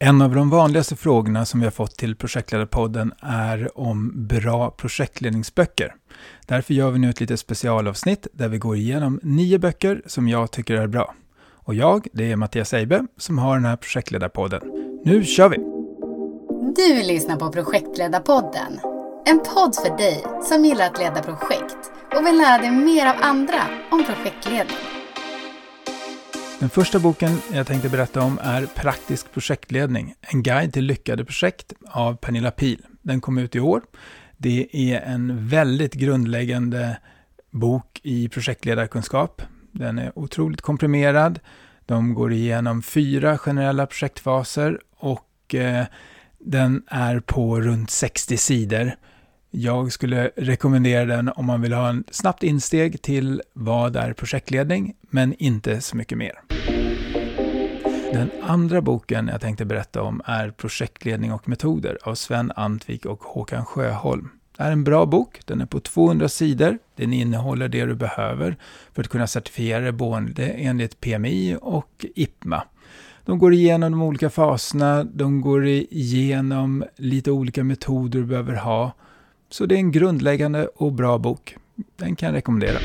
En av de vanligaste frågorna som vi har fått till Projektledarpodden är om bra projektledningsböcker. Därför gör vi nu ett litet specialavsnitt där vi går igenom nio böcker som jag tycker är bra. Och jag, det är Mattias Eibe, som har den här Projektledarpodden. Nu kör vi! Du lyssnar på Projektledarpodden. En podd för dig som gillar att leda projekt och vill lära dig mer av andra om projektledning. Den första boken jag tänkte berätta om är Praktisk projektledning, en guide till lyckade projekt av Pernilla Pil. Den kom ut i år. Det är en väldigt grundläggande bok i projektledarkunskap. Den är otroligt komprimerad. De går igenom fyra generella projektfaser och eh, den är på runt 60 sidor. Jag skulle rekommendera den om man vill ha en snabbt insteg till vad är projektledning, men inte så mycket mer. Den andra boken jag tänkte berätta om är Projektledning och metoder av Sven Antvik och Håkan Sjöholm. Det är en bra bok, den är på 200 sidor. Den innehåller det du behöver för att kunna certifiera dig både enligt PMI och IPMA. De går igenom de olika faserna, de går igenom lite olika metoder du behöver ha. Så det är en grundläggande och bra bok. Den kan jag rekommendera.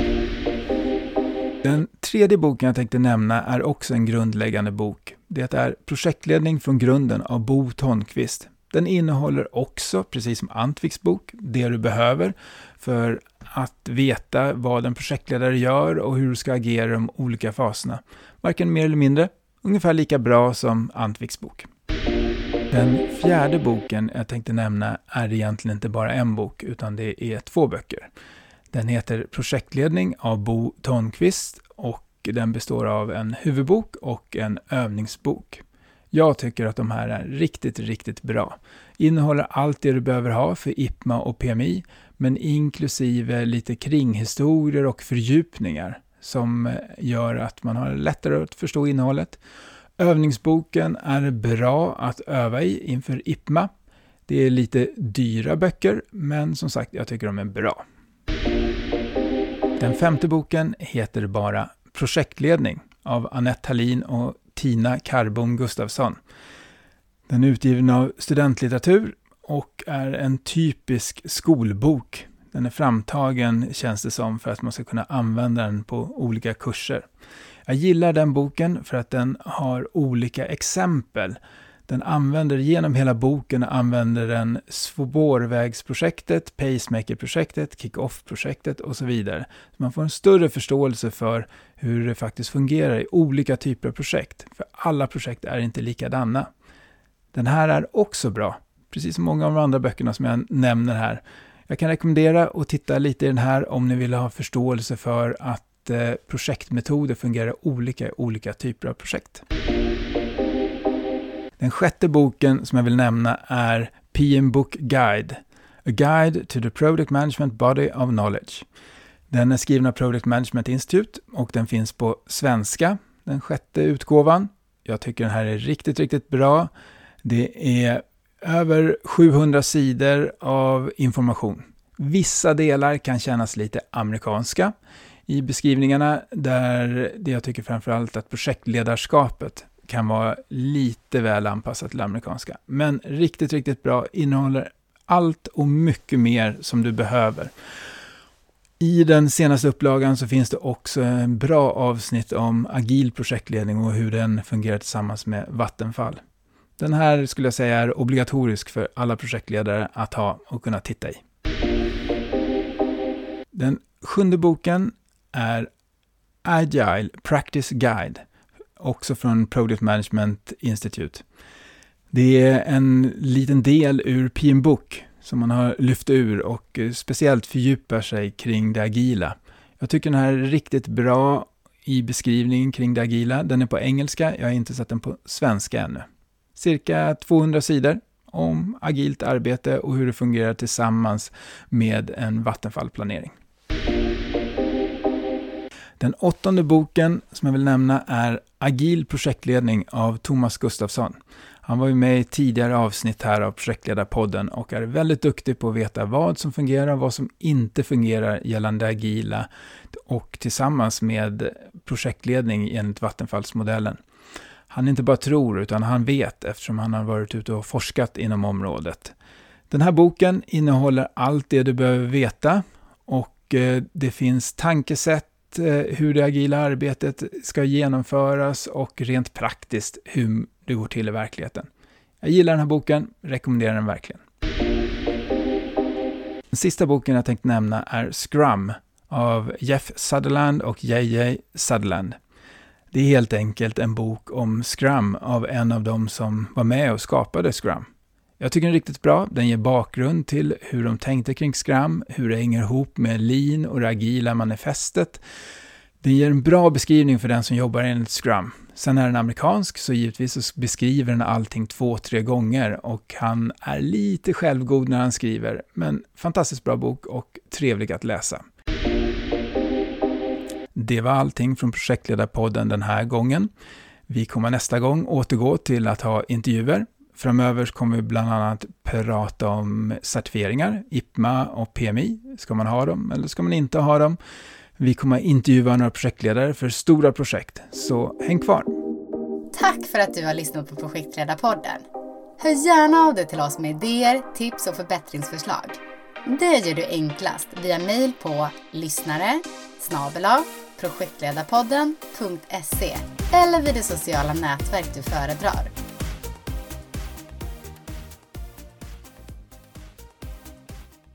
Den tredje boken jag tänkte nämna är också en grundläggande bok. Det är Projektledning från grunden av Bo Tonqvist. Den innehåller också, precis som Antviks bok, det du behöver för att veta vad en projektledare gör och hur du ska agera i de olika faserna. Varken mer eller mindre, ungefär lika bra som Antviks bok. Den fjärde boken jag tänkte nämna är egentligen inte bara en bok, utan det är två böcker. Den heter Projektledning av Bo Tonqvist och den består av en huvudbok och en övningsbok. Jag tycker att de här är riktigt, riktigt bra. Innehåller allt det du behöver ha för IPMA och PMI, men inklusive lite kringhistorier och fördjupningar som gör att man har lättare att förstå innehållet. Övningsboken är bra att öva i inför IPMA. Det är lite dyra böcker, men som sagt, jag tycker de är bra. Den femte boken heter bara Projektledning av Annette Hallin och Tina Karbom Gustafsson. Den är utgiven av Studentlitteratur och är en typisk skolbok. Den är framtagen, känns det som, för att man ska kunna använda den på olika kurser. Jag gillar den boken för att den har olika exempel den använder genom hela boken använder den spårvägsprojektet, pacemakerprojektet, kick-off-projektet och så vidare. Så man får en större förståelse för hur det faktiskt fungerar i olika typer av projekt. För alla projekt är inte likadana. Den här är också bra, precis som många av de andra böckerna som jag nämner här. Jag kan rekommendera att titta lite i den här om ni vill ha förståelse för att eh, projektmetoder fungerar olika i olika typer av projekt. Den sjätte boken som jag vill nämna är PM Book Guide. A Guide to the Product Management Body of Knowledge. Den är skriven av Product Management Institute och den finns på svenska, den sjätte utgåvan. Jag tycker den här är riktigt, riktigt bra. Det är över 700 sidor av information. Vissa delar kan kännas lite amerikanska i beskrivningarna, där det jag tycker framförallt att projektledarskapet kan vara lite väl anpassat till amerikanska. Men riktigt, riktigt bra. Innehåller allt och mycket mer som du behöver. I den senaste upplagan så finns det också en bra avsnitt om agil projektledning och hur den fungerar tillsammans med Vattenfall. Den här skulle jag säga är obligatorisk för alla projektledare att ha och kunna titta i. Den sjunde boken är Agile Practice Guide också från Product Management Institute. Det är en liten del ur PM Book som man har lyft ur och speciellt fördjupar sig kring det agila. Jag tycker den här är riktigt bra i beskrivningen kring det agila. Den är på engelska, jag har inte sett den på svenska ännu. Cirka 200 sidor om agilt arbete och hur det fungerar tillsammans med en vattenfallplanering. Den åttonde boken som jag vill nämna är Agil projektledning av Thomas Gustafsson. Han var ju med i tidigare avsnitt här av Projektledarpodden och är väldigt duktig på att veta vad som fungerar och vad som inte fungerar gällande agila och tillsammans med projektledning enligt Vattenfallsmodellen. Han inte bara tror, utan han vet eftersom han har varit ute och forskat inom området. Den här boken innehåller allt det du behöver veta och eh, det finns tankesätt, eh, hur det agila arbetet ska genomföras och rent praktiskt hur det går till i verkligheten. Jag gillar den här boken, rekommenderar den verkligen. Den sista boken jag tänkte nämna är Scrum av Jeff Sutherland och JJ Sutherland. Det är helt enkelt en bok om Scrum av en av dem som var med och skapade Scrum. Jag tycker den är riktigt bra. Den ger bakgrund till hur de tänkte kring Scrum, hur det hänger ihop med Lean och det agila manifestet. Den ger en bra beskrivning för den som jobbar enligt Scrum. Sen är den amerikansk, så givetvis så beskriver den allting två, tre gånger och han är lite självgod när han skriver, men fantastiskt bra bok och trevlig att läsa. Det var allting från Projektledarpodden den här gången. Vi kommer nästa gång återgå till att ha intervjuer. Framöver kommer vi bland annat prata om certifieringar, IPMA och PMI. Ska man ha dem eller ska man inte ha dem? Vi kommer intervjua några projektledare för stora projekt, så häng kvar. Tack för att du har lyssnat på Projektledarpodden. Hör gärna av dig till oss med idéer, tips och förbättringsförslag. Det gör du enklast via mejl på lyssnare projektledarpodden.se eller vid det sociala nätverk du föredrar.